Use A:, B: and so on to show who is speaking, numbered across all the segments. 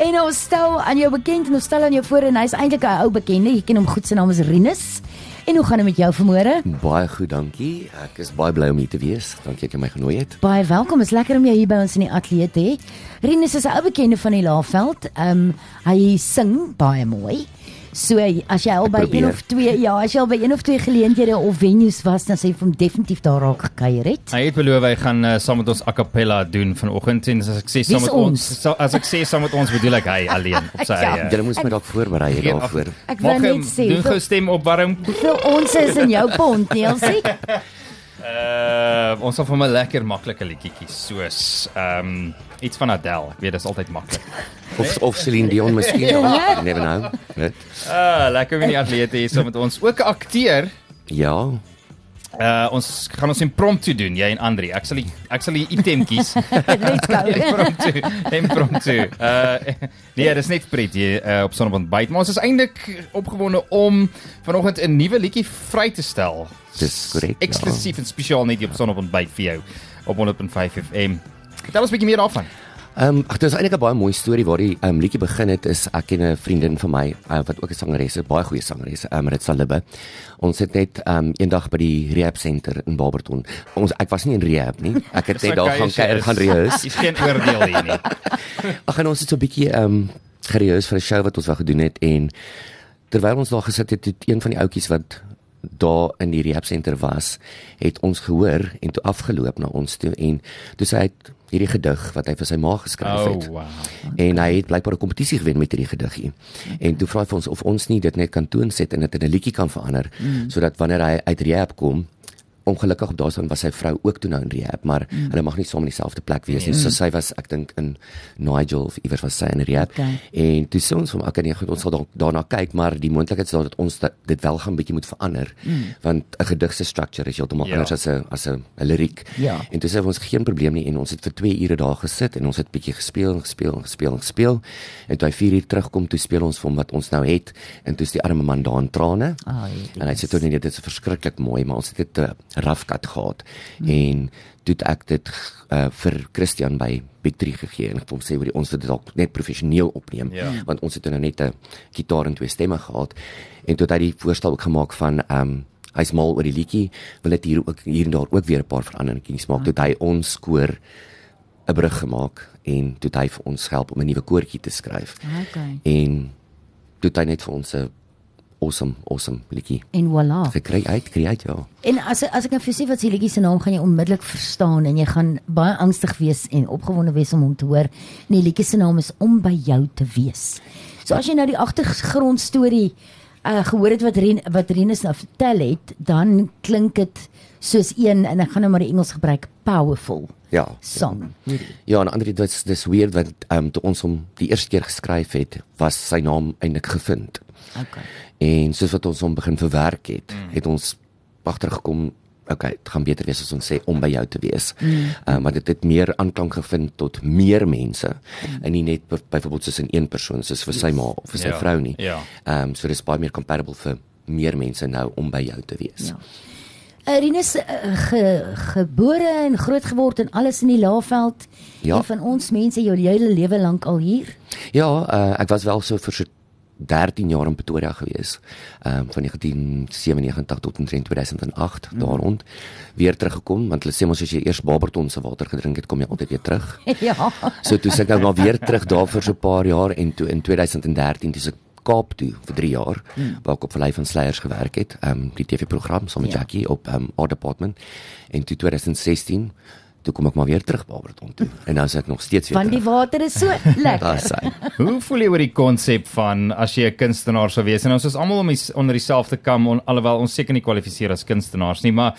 A: En ons stel aan jou bekend en ons stel aan jou voor en hy's eintlik 'n ou bekende. Jy ken hom goed, sy naam is Rinus. En hoe gaan dit met jou vanmôre?
B: Baie goed, dankie. Ek is baie bly om hier te wees. Dankie dat jy my genooi het.
A: Baie welkom. Is lekker om jou hier by ons in die ateljee te hê. Rinus is 'n ou bekende van die Laagveld. Ehm um, hy sing baie mooi. So as jy al by een of twee ja, as jy al by een of twee geleenthede of venues was, dan sê jy vir hom definitief daar raak gekuier het.
C: Hy het beloof hy gaan uh, saam met ons a cappella doen vanoggend en as ek sê saam met ons,
A: ons.
C: sa- as ek sê saam met ons bedoel ek hy alleen op sy
A: Ja.
C: eie.
B: Julle moes my dalk voorberei het daarvoor.
A: Ek
C: Mag
A: net sê,
C: doen
A: hoeveel-
C: gou stem opwarm.
A: Hoeveel ons is in jou pond, Neelsie?
C: Uh ons sal vir my lekker maklike liedjies soos ehm um, iets van Adele. Ek weet dis altyd maklik.
B: Of of Celine Dion miskien.
A: Ja.
B: You never know. Net.
C: Ah, lekker in die atlete hier saam met ons. Ook 'n akteur.
B: Ja.
C: Uh ons gaan ons impromptu doen, jy en Andri. Ek sal die, ek sal die item kies.
A: Let's go.
C: impromptu. Impromptu. Uh nee, dis net pret hier uh, op Sonnebond byt, maar ons is eintlik opgewonde om vanoggend 'n nuwe liedjie vry te stel.
B: Dis korrek, ja.
C: Eksklusief en spesiaal net hier op Sonnebond byt vir jou op 100.5 FM. Vertel ons 'n bietjie meer daarvan.
B: Ehm um, ag dit is eintlik 'n baie mooi storie waar die ehm um, liedjie begin het is ek en 'n vriendin van my uh, wat ook 'n sangeres is, baie goeie sangeres, ehm um, Ritsa Libbe. Ons het net ehm um, eendag by die rehab center in Barberton. Ons ek was nie in rehab nie. Ek het net daar gaan kuier gaan rehearse.
C: Dis geen oordeel hier nie.
B: Ag en ons het so 'n bietjie ehm um, gerehearse vir 'n show wat ons wou gedoen het en terwyl ons daar gesit het, het een van die ouetjies wat daar in die rehab center was, het ons gehoor en toe afgeloop na ons toe en toe sê hy het hierdie gedig wat hy vir sy ma geskryf
C: Oh,
B: het.
C: wow.
B: En hy het blykbaar 'n kompetisie gewen met hierdie gediggie. En toe vra hy vir ons of ons nie dit net kan toonset en dit in 'n liedjie kan verander mm. sodat wanneer hy uit rehab kom ongelukkig op daarstaan was sy vrou ook toe nou in rehab, maar mm. hulle mag nie saam in dieselfde plek wees nie. So sy was ek dink in Nigel of iewers was sy in rehab.
A: Okay.
B: En toe sê ons van okay, nee, goed, ons sal daar, daarna kyk, maar die moontlikheid is daar dat ons dat, dit wel gaan bietjie moet verander. Mm. Want 'n gedig se structure is heeltemal
C: Ja.
B: anders as 'n as 'n liriek.
A: Ja.
B: En toe sê ons geen probleem nie en ons het vir 2 ure daar gesit en ons het bietjie gespeel en gespeel en gespeel en gespeel. En toe hy 4 uur terugkom, toe speel ons vir hom wat ons nou het en toe is die arme man daar in trane.
A: Ai,
B: en hy sê toe nee, dit is verskriklik mooi, maar ons het dit 'n cut gehad. Hmm. En toe het ek dit uh, vir Christian by Big 3 gegee en ek het hom sê oor ons wil dit dalk net professioneel opneem
C: Ja.
B: want ons het nou net 'n gitaar en twee stemme gehad. En toe het hy die voorstel ook gemaak van ehm um, hy's mal oor die liedjie, wil dit hier ook hier en daar ook weer 'n paar veranderingkies maak. Toe het hy ons koor 'n brug gemaak en toe het hy vir ons help om 'n nuwe koortjie te skryf.
A: Okay.
B: En toe het hy net vir ons 'n awesome awesome liedjie
A: En voilà.
B: gekry uit, kry uit ja.
A: En as as ek nou vir sê wat se liedjie se naam gaan jy onmiddellik verstaan en jy gaan baie angstig wees en opgewonde wees om hom te hoor. En die liedjie se naam is om by jou te wees. So as jy nou die agtergrond storie uh gehoor het wat Ren wat Renus nou vertel het, dan klink dit soos een en ek gaan nou maar die Engels gebruik, powerful
B: Ja.
A: song. hierdie.
B: Ja, en ander dit is dis weird want ehm um, toe ons hom die eerste keer geskryf het, was sy naam eintlik gevind.
A: Okay.
B: En soos wat ons hom begin verwerk het, mm. het ons agtergekom okay, dit gaan beter wees as ons sê om by jou te wees. Mm. Um, want dit het meer aanklank gevind tot meer mense mm. en nie net by- byvoorbeeld soos in een persoon soos vir sy ma of vir sy
C: Ja,
B: vrou nie.
C: ja.
B: Ehm um, so dis baie meer compatible vir meer mense nou om by jou te wees.
A: Ja. Rinus uh, ge, gebore en groot geword en alles in die Laagveld.
B: Ja.
A: Een van ons mense jou hele lewe lank al hier.
B: Ja, uh, ek was wel so vir so 13 jaar in Pretoria gewees. Ehm um, van 1997 tot omtrent 2008 mm. daar rond. Weer teruggekom want hulle sê mos as jy eers Barberton se water gedrink het, kom jy altyd weer terug.
A: ja.
B: So toe sit ek nou maar weer terug daar vir so 'n paar jaar en toe in 2013 toe se Kaap toe vir 3 jaar mm. waar ek op Verlei van Sleiers gewerk het, ehm um, die TV-program saam met
A: Ja.
B: Jackie op ehm um, Art Department en toe 2016 toe kom ek maar weer terug Barberton toe en nou is ek nog steeds weer
A: Want die
B: terug.
A: water is so lekker.
B: Daar sy.
C: Hoe voel jy oor die konsep van as jy 'n kunstenaar sou wees en ons is almal om die, onder dieselfde kam on, alhoewel ons seker nie kwalifiseer as kunstenaars nie, maar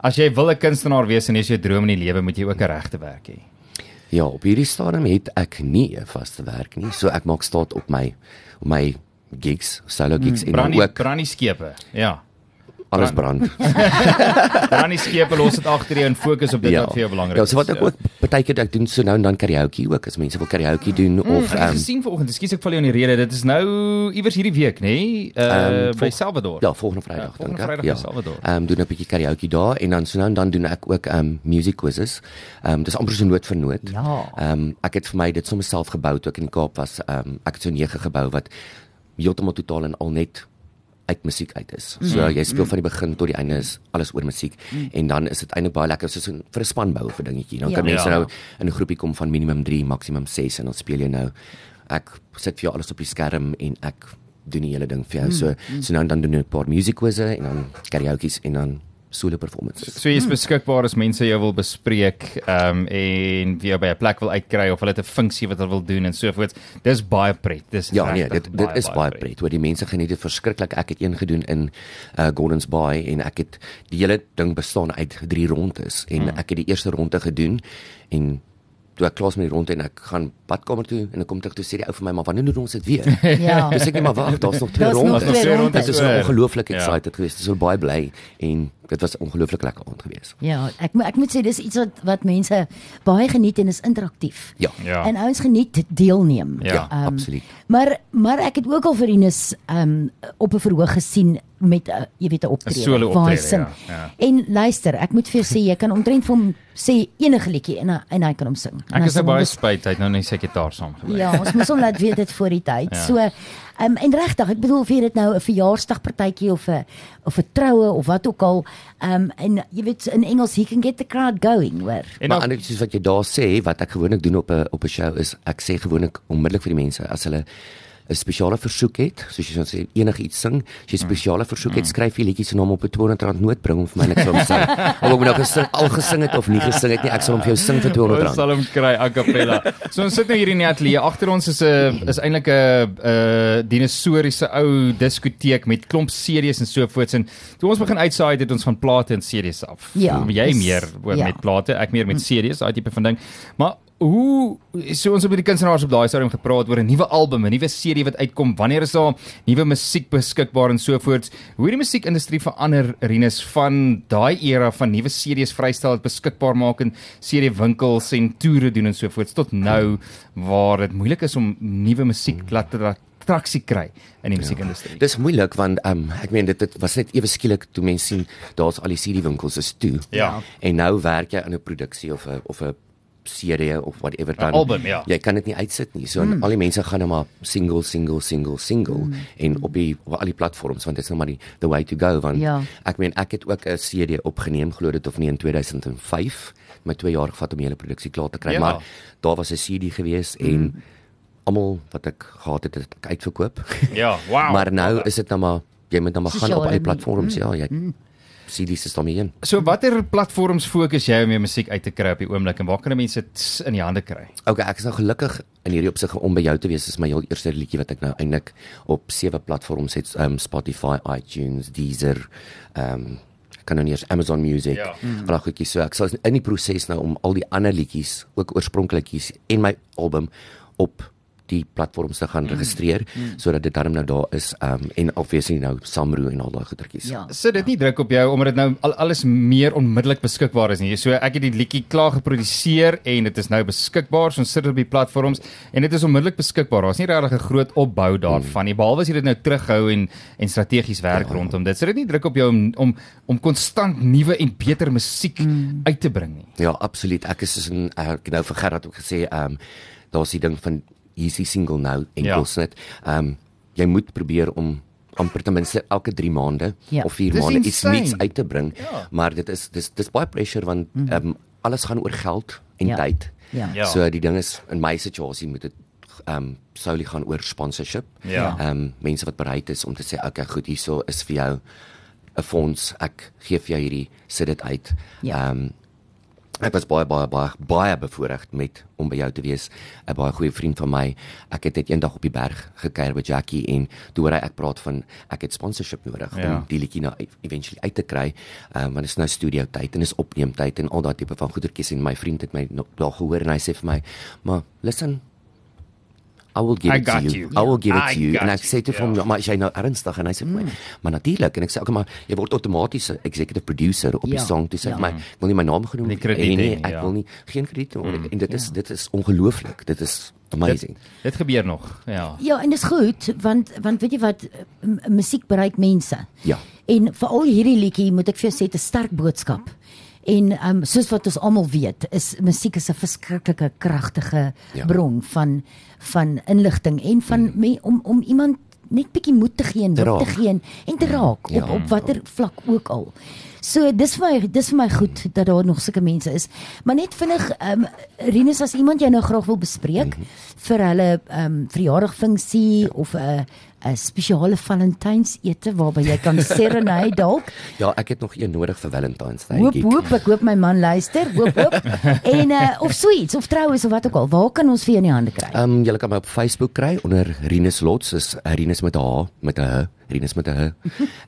C: as jy wil 'n kunstenaar wees en dis jou droom in die lewe, moet jy ook 'n regte werk hê.
B: Ja, op hierdie stadium het ek nie 'n vaste werk nie. So ek maak staat op my op my gigs, solo gigs mm, en
C: Brandie
B: ook
C: brandie skepe. Ja.
B: Alles brand.
C: Dan die skepe los dit agter jou en fokus op dit wat vir jou belangrik
B: ja,
C: is.
B: so wat ek ook partykeer ek doen so nou en dan karaoke ook as mense wil karaoke doen
C: Mm,
B: of ehm um,
C: gesien vanoggend, ekskuus ek val jou in die rede. Dit is nou iewers hierdie week, nê? Nee? Uh
B: Ehm,
C: by Salvador.
B: ja, volgende
C: Ja,
B: Vrydag dink ek.
C: Vrydag
B: Ja.
C: by Salvador.
B: Ehm um, doen 'n bietjie karaoke daar en dan so nou en dan doen ek ook ehm um, music quizzes. Ehm um, dis amper so noot vir noot.
A: Ja.
B: Ehm um, ek het vir my dit sommer self gebou toe ek in die Kaap was. Ehm um, ek het so 9 gebou wat heeltemal totaal en al net uit musiek uit is. So
A: Mm.
B: jy speel van die begin tot die einde is alles oor musiek en dan is dit eintlik baie lekker soos 'n vir 'n span bou vir dingetjie. Dan
A: Ja.
B: kan mense
C: Ja.
B: nou in 'n groepie kom van minimum 3, maksimum 6 en dan speel jy nou ek sit vir jou alles op die skerm en ek doen die hele ding vir jou.
A: Mm,
B: So so nou en dan doen ek 'n paar music quizze en dan karaoke's en dan solo performances.
C: So jy is beskikbaar as mense jou wil bespreek, ehm um, en wie jou by 'n plek wil uitkry of hulle het 'n funksie wat hulle wil doen en so voort. Dis baie pret. Dis
B: Ja nee, dit dit is baie pret. Hoor die mense geniet dit verskriklik. Ek het een gedoen in uh Gordons Bay en ek het die hele ding bestaan uit drie rondes en ek het die eerste ronde gedoen en toe ek klaar met die ronde en ek gaan badkamer toe en ek kom terug toe sê die ou vir my maar wanneer doen ons dit weer?
A: Ja.
B: Dis ek net maar wag, daar's nog twee rondes. Dit is ongelooflik
C: Ja.
B: excited geweest. Dis so baie bly en dit was 'n ongelooflik lekker aand geweest.
A: Ja, ek moet ek moet sê dis iets wat wat mense baie geniet en is interaktief.
B: Ja.
C: Ja.
A: En ouens geniet deelneem.
C: Ja,
A: Ehm,
B: absoluut.
A: Maar maar ek het ook al vir Ines ehm op 'n verhoog gesien met 'n jy weet 'n optrede. Waar hy
C: optrede,
A: sing.
C: ja, ja.
A: En luister, ek moet vir jou sê jy kan omtrent vir hom sê enige liedjie en hy- en hy kan hom sing. En
C: Ek is nou baie spyt hy het nou net sy gitaar saamgebring.
A: Ja, ons moes hom laat weet dit voor die tyd.
C: Ja.
A: So ehm en regtig, ek bedoel of jy dit nou 'n verjaarsdagpartytjie of 'n of 'n troue of wat ook al, ehm en jy weet in Engels he can get the crowd going, hoor.
C: En
B: maar anders soos wat jy daar sê, wat ek gewoonlik doen op 'n op 'n show is ek sê gewoonlik onmiddellik vir die mense as hulle 'n spesiale versoek het, soos jy sê enigiets sing, as jy 'n spesiale versoek het, skryf jy liedjies en hom op 'n R200 noot bring om vir my net so te sing. Of ek moet nou gesing, al gesing het of nie gesing het nie, ek sal hom vir jou sing vir
C: Ons
B: R200.
C: sal hom kry a cappella. So ons sit nou hier in die ateljee. Agter ons is 'n is eintlik 'n 'n dinosouriese ou diskoteek met klomp CD's en so voorts en toe ons begin uitsaai het ons van plate en CD's af.
A: Ja,
C: jy meer oor
A: ja.
C: met plate, ek meer met CD's, daai tipe van ding. Maar hoe so ons het met die kunstenaars op daai stadium gepraat oor 'n nuwe album, 'n nuwe CD wat uitkom. Wanneer is daar nuwe musiek beskikbaar en so voorts? Hoe het die musiekindustrie verander Rinus van daai era van nuwe CD's vrystel het beskikbaar maak in CD winkels en toere doen en so voorts tot nou waar dit moeilik is om nuwe musiek laat tra- traksie kry in die musiekindustrie.
B: Dis moeilik want um, ek meen dit, dit was net ewe skielik toe mense sien daar's al die CD winkels is toe.
C: Ja.
B: En nou werk jy aan 'n produksie of 'n of 'n serie of whatever dan.
C: album, ja.
B: Jy kan dit nie uitsit nie. So mm. al die mense gaan nou maar single single single single mm. en op die op al die platforms want dit is nou maar die the way to go want
A: Ja.
B: ek meen ek het ook 'n CD opgeneem glo dit of nie in 2005 my 2 jaar gevat om die hele produksie klaar te kry
C: Ja.
B: maar daar was 'n CD gewees en mm. almal wat ek gehad het het ek uitverkoop.
C: Ja, wow.
B: maar nou is dit nou maar jy moet nou maar gaan op al die platforms ja, jy CD's is daarmee een.
C: So watter platforms fokus jy om jou musiek uit te kry op die oomblik en waar kan mense dit in die hande kry?
B: Okay, ek is nou gelukkig in hierdie opsig om by jou te wees. Dis my heel eerste liedjie wat ek nou eintlik op sewe platforms het, um, Spotify, iTunes, Deezer, um ek kan nou nie eens Amazon Music.
C: Ja.
B: Mm. Al daai goedjies. So ek sal in die proses nou om al die ander liedjies, ook oorspronklikies en my album op die platforms te gaan registreer mm. sodat dit dan nou daar is um en obviously nou Samro en al daai goedertjies.
A: Ja.
C: Sit dit nie druk op jou omdat dit nou al alles meer onmiddellik beskikbaar is nie. So ek het die liedjie klaar geproduseer en dit is nou beskikbaar. So ons sit op die platforms en dit is onmiddellik beskikbaar. Daar's nie regtig 'n groot opbou daarvan nie. Behalwe as jy dit nou terughou en en strategies werk ja. rondom dit. Sit dit nie druk op jou om om om konstant nuwe en beter musiek mm. uit te bring nie.
B: Ja, absoluut. Ek is soos in ek het nou vir Gerard ook gesê, ehm um, daar's die ding van easy single nou enkels net. Ehm um, jy moet probeer om amper ten minste elke 3 maande
A: Ja.
B: of 4
C: Dis
B: maande iets nuuts uit te bring.
C: Ja.
B: Maar dit is dis dis baie pressure want ehm um, alles gaan oor geld en
A: Ja.
B: tyd.
A: Ja.
C: Ja.
B: So die ding is in my situasie moet dit ehm um, soulie gaan oor sponsorship.
C: Ja.
B: Ehm um, mense wat bereid is om te sê okay, goed, hierso is vir jou 'n fonds. Ek gee vir jou hierdie sit dit uit.
A: Ja.
B: Ehm um, Ek was baie baie baie baie bevoorreg met om by jou te wees. 'n Baie goeie vriend van my. Ek het net eendag op die berg gekuier by Jackie en toe hoor hy ek praat van ek het sponsorship nodig
C: Ja.
B: om die liedjie nou eventually uit te kry. Ehm um, want dit is nou studio tyd en is opneemtyd en al daai tipe van goedertjies en my vriend het my nog daar gehoor en hy sê vir my, "Maar listen,
D: I will give
C: I
D: it to you.
C: you.
D: I will give it
C: I
D: to you. En ek sê toe vir hom,
C: ja.
D: "Maar is jy nou ernstig?" En hy sê, "Maar maar natuurlik." En ek sê, "Oké, maar jy word outomaties 'n executive producer op die
A: Ja,
D: song." Toe sê
A: ja.
D: hy, "Maar ek wil nie my naam genoem
C: Die krediet
D: nie.
C: hê,
D: Ek
C: ja.
D: wil nie geen krediet mm. en dit is dit is ongelooflik. Dit is amazing.
C: Dit, dit gebeur nog. Ja.
A: Ja, en dis goed want want weet jy wat musiek bereik mense.
D: Ja.
A: En veral hierdie liedjie moet ek vir jou sê 'n sterk boodskap. En ehm um, soos wat ons almal weet, is musiek is 'n verskriklike kragtige
D: Ja.
A: bron van van inligting en van mm. me, om om iemand net bietjie moed te gee en
D: Te
A: hoop te gee en te raak
D: Ja.
A: op op watter vlak ook al. So dis vir my dis vir my goed dat daar nog sulke mense is. Maar net vinnig ehm um, Rinus as iemand jy nou graag wil bespreek
D: Mhm.
A: vir hulle ehm um, verjaardagfunksie of 'n 'n spesiale Valentynsete waarby jy kan serenade dalk.
D: Ja, ek het nog een nodig vir Valentine's Day.
A: Hoop hoop ek hoop my man luister. Hoop hoop. en uh, of suites of troues of wat ook al. Waar kan ons vir jou in die hande kry?
D: Ehm um, julle kan my op Facebook kry onder Rinus Lots, is Rinus met 'n H, met 'n H, Rinus met 'n H.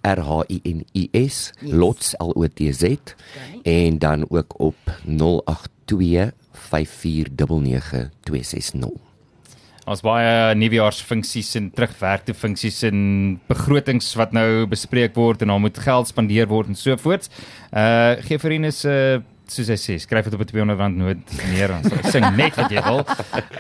D: R H I N I S Lots L O T Z en dan ook op 082 5499 260.
C: Ons baie nuwejaarsfunksies en terugwerkte funksies en begrotings wat nou bespreek word en daar moet geld spandeer word en so voort. Uh gee vir Rinus 'n uh, soos hy sê, skryf dit op 'n 200 rand noot neer en so, sing net wat jy wil.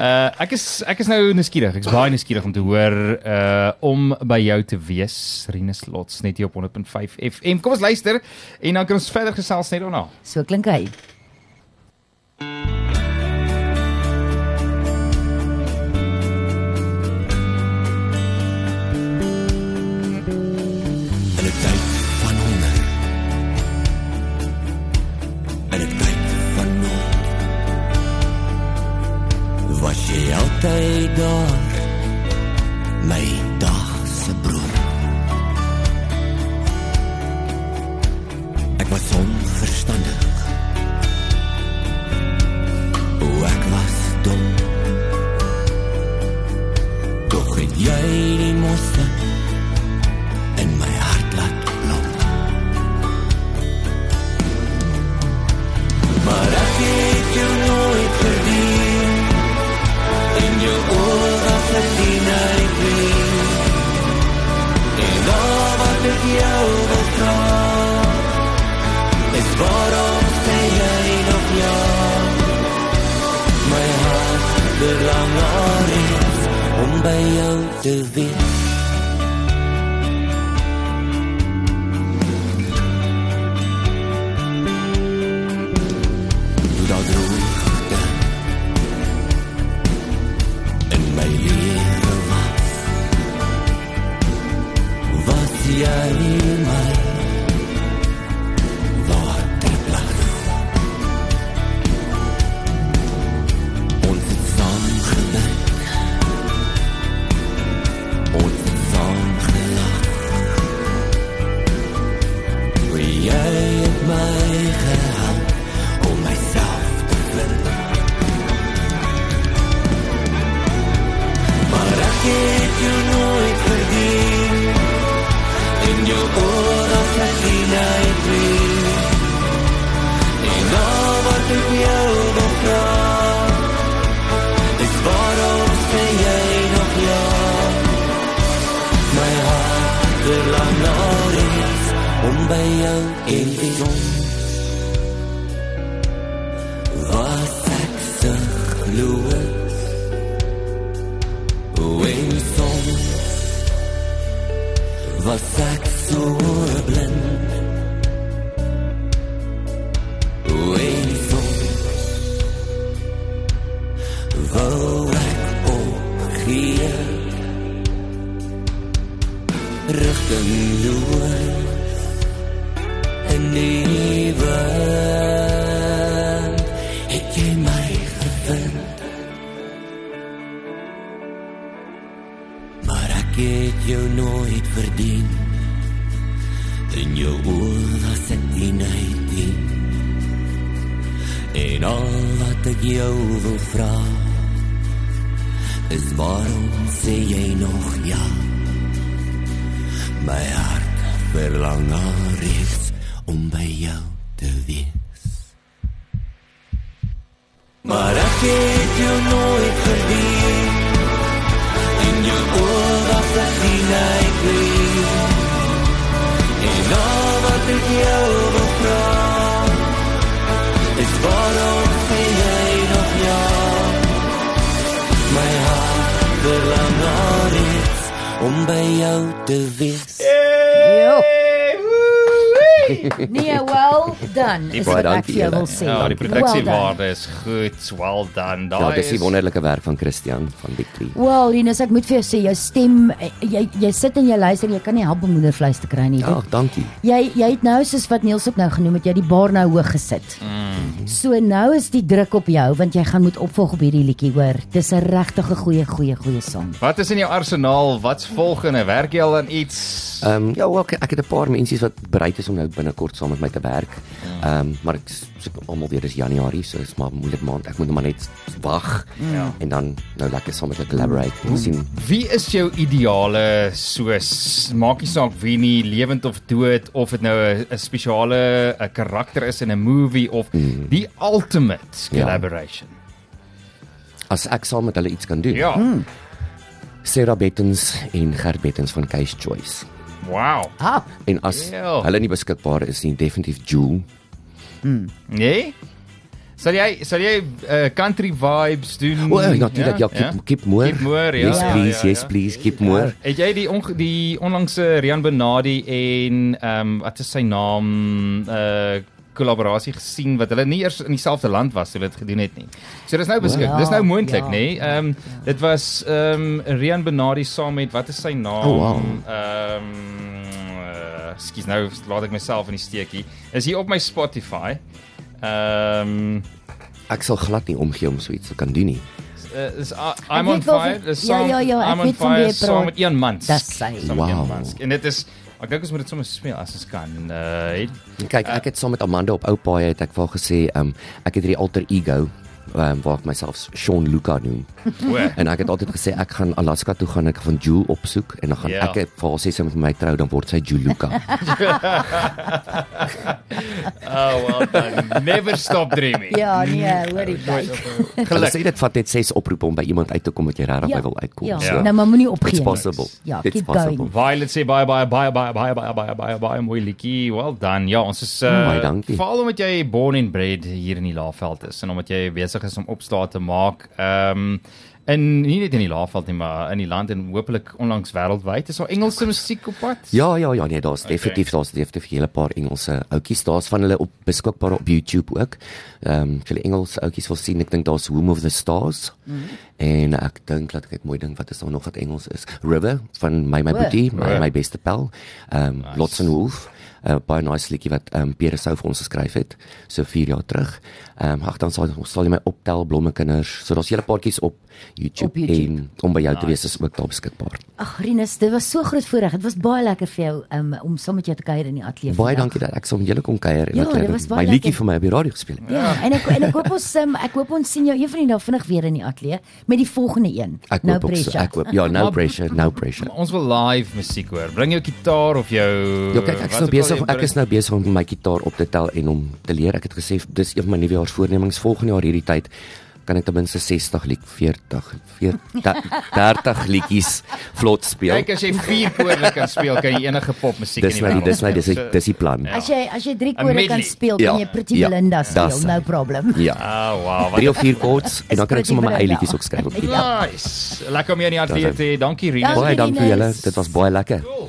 C: Uh ek is ek is nou nuuskierig. Ek's baie nuuskierig om te hoor uh om by jou te wees, Rinus Lots net hier op 100.5 FM. Kom ons luister en dan kan ons verder gesels net daarna.
A: So klink hy.
B: Daar my dag se broer ek was onverstandig. O ek was dom. Tog het jy die mooiste verlang naar iets om by jou te wees. Om by jou in te kom. was ek se gloos ek het jou nooit verdien. In jou oor was ek die nightie En al wat ek jou wil vra Is waarom sê jy nog ja? My hart verlang al reeds om by jou te wees. Maar ek het jou nooit
E: om by jou te wees.
A: Nee, well done.
C: Die
A: Is
B: baie
A: wat ek
B: dankie
A: vir jou
B: julle.
A: wil sê.
C: Ja, die
A: Well
C: produksiewaarde is goed. Well done.
B: Ja,
C: Daai
B: dis die wonderlike werk van Christian van Victory.
A: Wel, Rinus, ek moet vir jou sê jou stem eh, jy jy sit en jy luister, jy kan nie help om moedervleis te kry nie.
B: Ja,
A: Dit-
B: dankie.
A: Jy jy het nou soos wat Niels ook nou genoem het, jy het die bar nou hoog gesit. Mm. So nou is die druk op jou want jy gaan moet opvolg op hierdie liedjie, hoor. Dis 'n regtig 'n goeie goeie goeie song.
C: Wat is in jou arsenaal? Wat's volgende? Werk jy al aan iets?
B: Ehm um, ja, wel, ek, ek het 'n paar mense wat bereid is om nou binnekort saam met my te werk. Ehm um, maar ek sê almal weer dis Januarie, so is maar 'n moeilike maand. Ek moet maar net wag
C: Ja.
B: en dan nou lekker saam met hulle collaborate en sien.
C: Wie is jou ideale soos maak nie saak wie nie lewend of dood of dit nou 'n 'n spesiale 'n karakter is in 'n movie of
B: Mm.
C: die ultimate
B: Ja.
C: collaboration.
B: As ek saam met hulle iets kan doen.
C: Ja.
B: Sarah Bettens en Gert Bettens van Case Choice.
C: Wow.
A: Ah,
B: En as
C: Ja.
B: hulle nie beskikbaar is nie, definitief Jewel.
C: Nee? Sal jy sal jy uh, country vibes doen?
B: O, ja, natuurlik, ja, keep, keep more.
C: Keep more, ja.
B: Yes,
C: Ja,
B: please,
C: ja,
B: yes,
C: ja.
B: please, keep more.
C: Het jy die onge- die onlangse Rian Benadi en ehm um, wat is sy naam uh kollaborasie gesien wat hulle nie eers in dieselfde land was toe hulle dit gedoen het nie. So dis nou beskik.
A: Ja,
C: dis nou moontlik,
A: ja,
C: nê? Ehm um, dit was ehm um, Rian Benadi saam met wat is sy naam?
B: Oh, wow.
C: Ehm uh, skus nou laat ek myself in die steekie. Is hier op my Spotify. Ehm um,
B: Ek sal glad nie omgee om so iets te kan doen nie.
C: uh, is I, I'm on fire. Dis
A: ja,
C: saam
A: ja, ja, ek
C: I'm on fire saam met Ian Mans.
A: Dis sy.
B: Wow.
C: Mans. En dit is ek dink ons moet dit sommer speel as ons kan. Uh
B: Kyk, ek het saam met Amanda op ou paai het ek vir haar gesê, um, ek het hierdie alter ego um, waar ek myself Sean Luca noem. En ek het altyd gesê ek gaan Alaska toe gaan, ek gaan Jewel opsoek en dan gaan
C: Ja.
B: ek vir haar sê sy moet met my trou, dan word sy Juluka.
C: oh well done. Never stop dreaming.
A: ja, nee, hoor die kyk.
B: Hulle
C: Geluk.
B: sê dit vat net 6 oproepe om by iemand uit te kom wat jy regtig by wil uitkom.
A: Ja,
C: Ja.
A: nou maar moenie opgee.
B: It's
A: nie.
B: possible.
A: Ja,
B: It's
A: keep
B: possible.
A: going.
C: Violet sê baie baie baie baie baie baie baie baie baie mooi liedjie. Well done. Ja, ons is uh
B: Baie dankie.
C: veral omdat jy born and bred hier in die Laagveld is en omdat jy besig is om opstaan te maak. Ehm um, en nie net in die Laagveld nie, maar in die land en hopelik onlangs wêreldwyd. Is daar Engelse musiek op pad?
B: Ja, ja, ja, nee, daar's definitief daar's definitief 'n hele paar Engelse outjies. Daar's van hulle op beskikbaar op YouTube ook. Ehm um, vir die Engelse outjies wil sien, ek dink daar's Home of the Stars. Mm -hmm. En ek dink dat ek mooi ding wat is daar nog wat Engels is. River van My My. Boetie, my, my beste pel. Ehm um, nice. Lots and Wolf. 'n uh, baie nice liedjie wat ehm um, Pierre Sou vir ons geskryf het so 4 jaar terug. Ehm um, ag dan sal sal jy my optel blomme kinders. So daar's hele paartjies op YouTube,
A: Op YouTube.
B: en om by jou nice. te wees is ook daar beskikbaar.
A: Ag Rinus, dit was so groot voorreg. Dit was baie lekker vir jou um, om saam met jou te kuier in die ateljee.
B: Baie
A: vandag.
B: dankie dat ek saam met julle kon kuier en
A: Ja,
B: dat jy my liedjie vir my op die radio gespeel het.
A: Ja, en ek en ek hoop ons um, ek hoop ons sien jou een van die dae vinnig weer in die ateljee met die volgende een.
B: Ek
A: no
B: hoop ook so.
A: pressure.
B: Ek hoop ja, no pressure, no pressure.
C: Ons wil live musiek hoor. Bring jou gitaar of jou
B: Ja, kyk, ek nou
C: ook al
B: besig ek is nou besig om my gitaar op te tel en om te leer. Ek het gesê dis een van my nuwejaarsvoornemings volgende jaar hierdie tyd kan ek ten minste 60 lied 40 40 30 liedjies vlot speel.
C: Kyk as jy vier koorde kan speel, kan jy enige popmusiek
B: Dis
C: in
B: nou
C: die
B: die dis nou dis
C: So-
B: die- dis die plan.
A: As jy as jy drie
C: A
A: kore kan speel,
B: Ja,
A: kan jy Pretty
B: ja,
A: Belinda speel,
B: das-
A: no problem.
B: Ja.
C: Ah, wow. Wat
B: Drie of vier chords en dan kan ek sommer my eie liedjies ook skryf op gitaar.
C: nice. Lekker om jou in die ateljee te hê. Dankie Rinus.
A: Dankie.
B: Baie dankie vir julle. Dit was baie lekker.
C: Cool.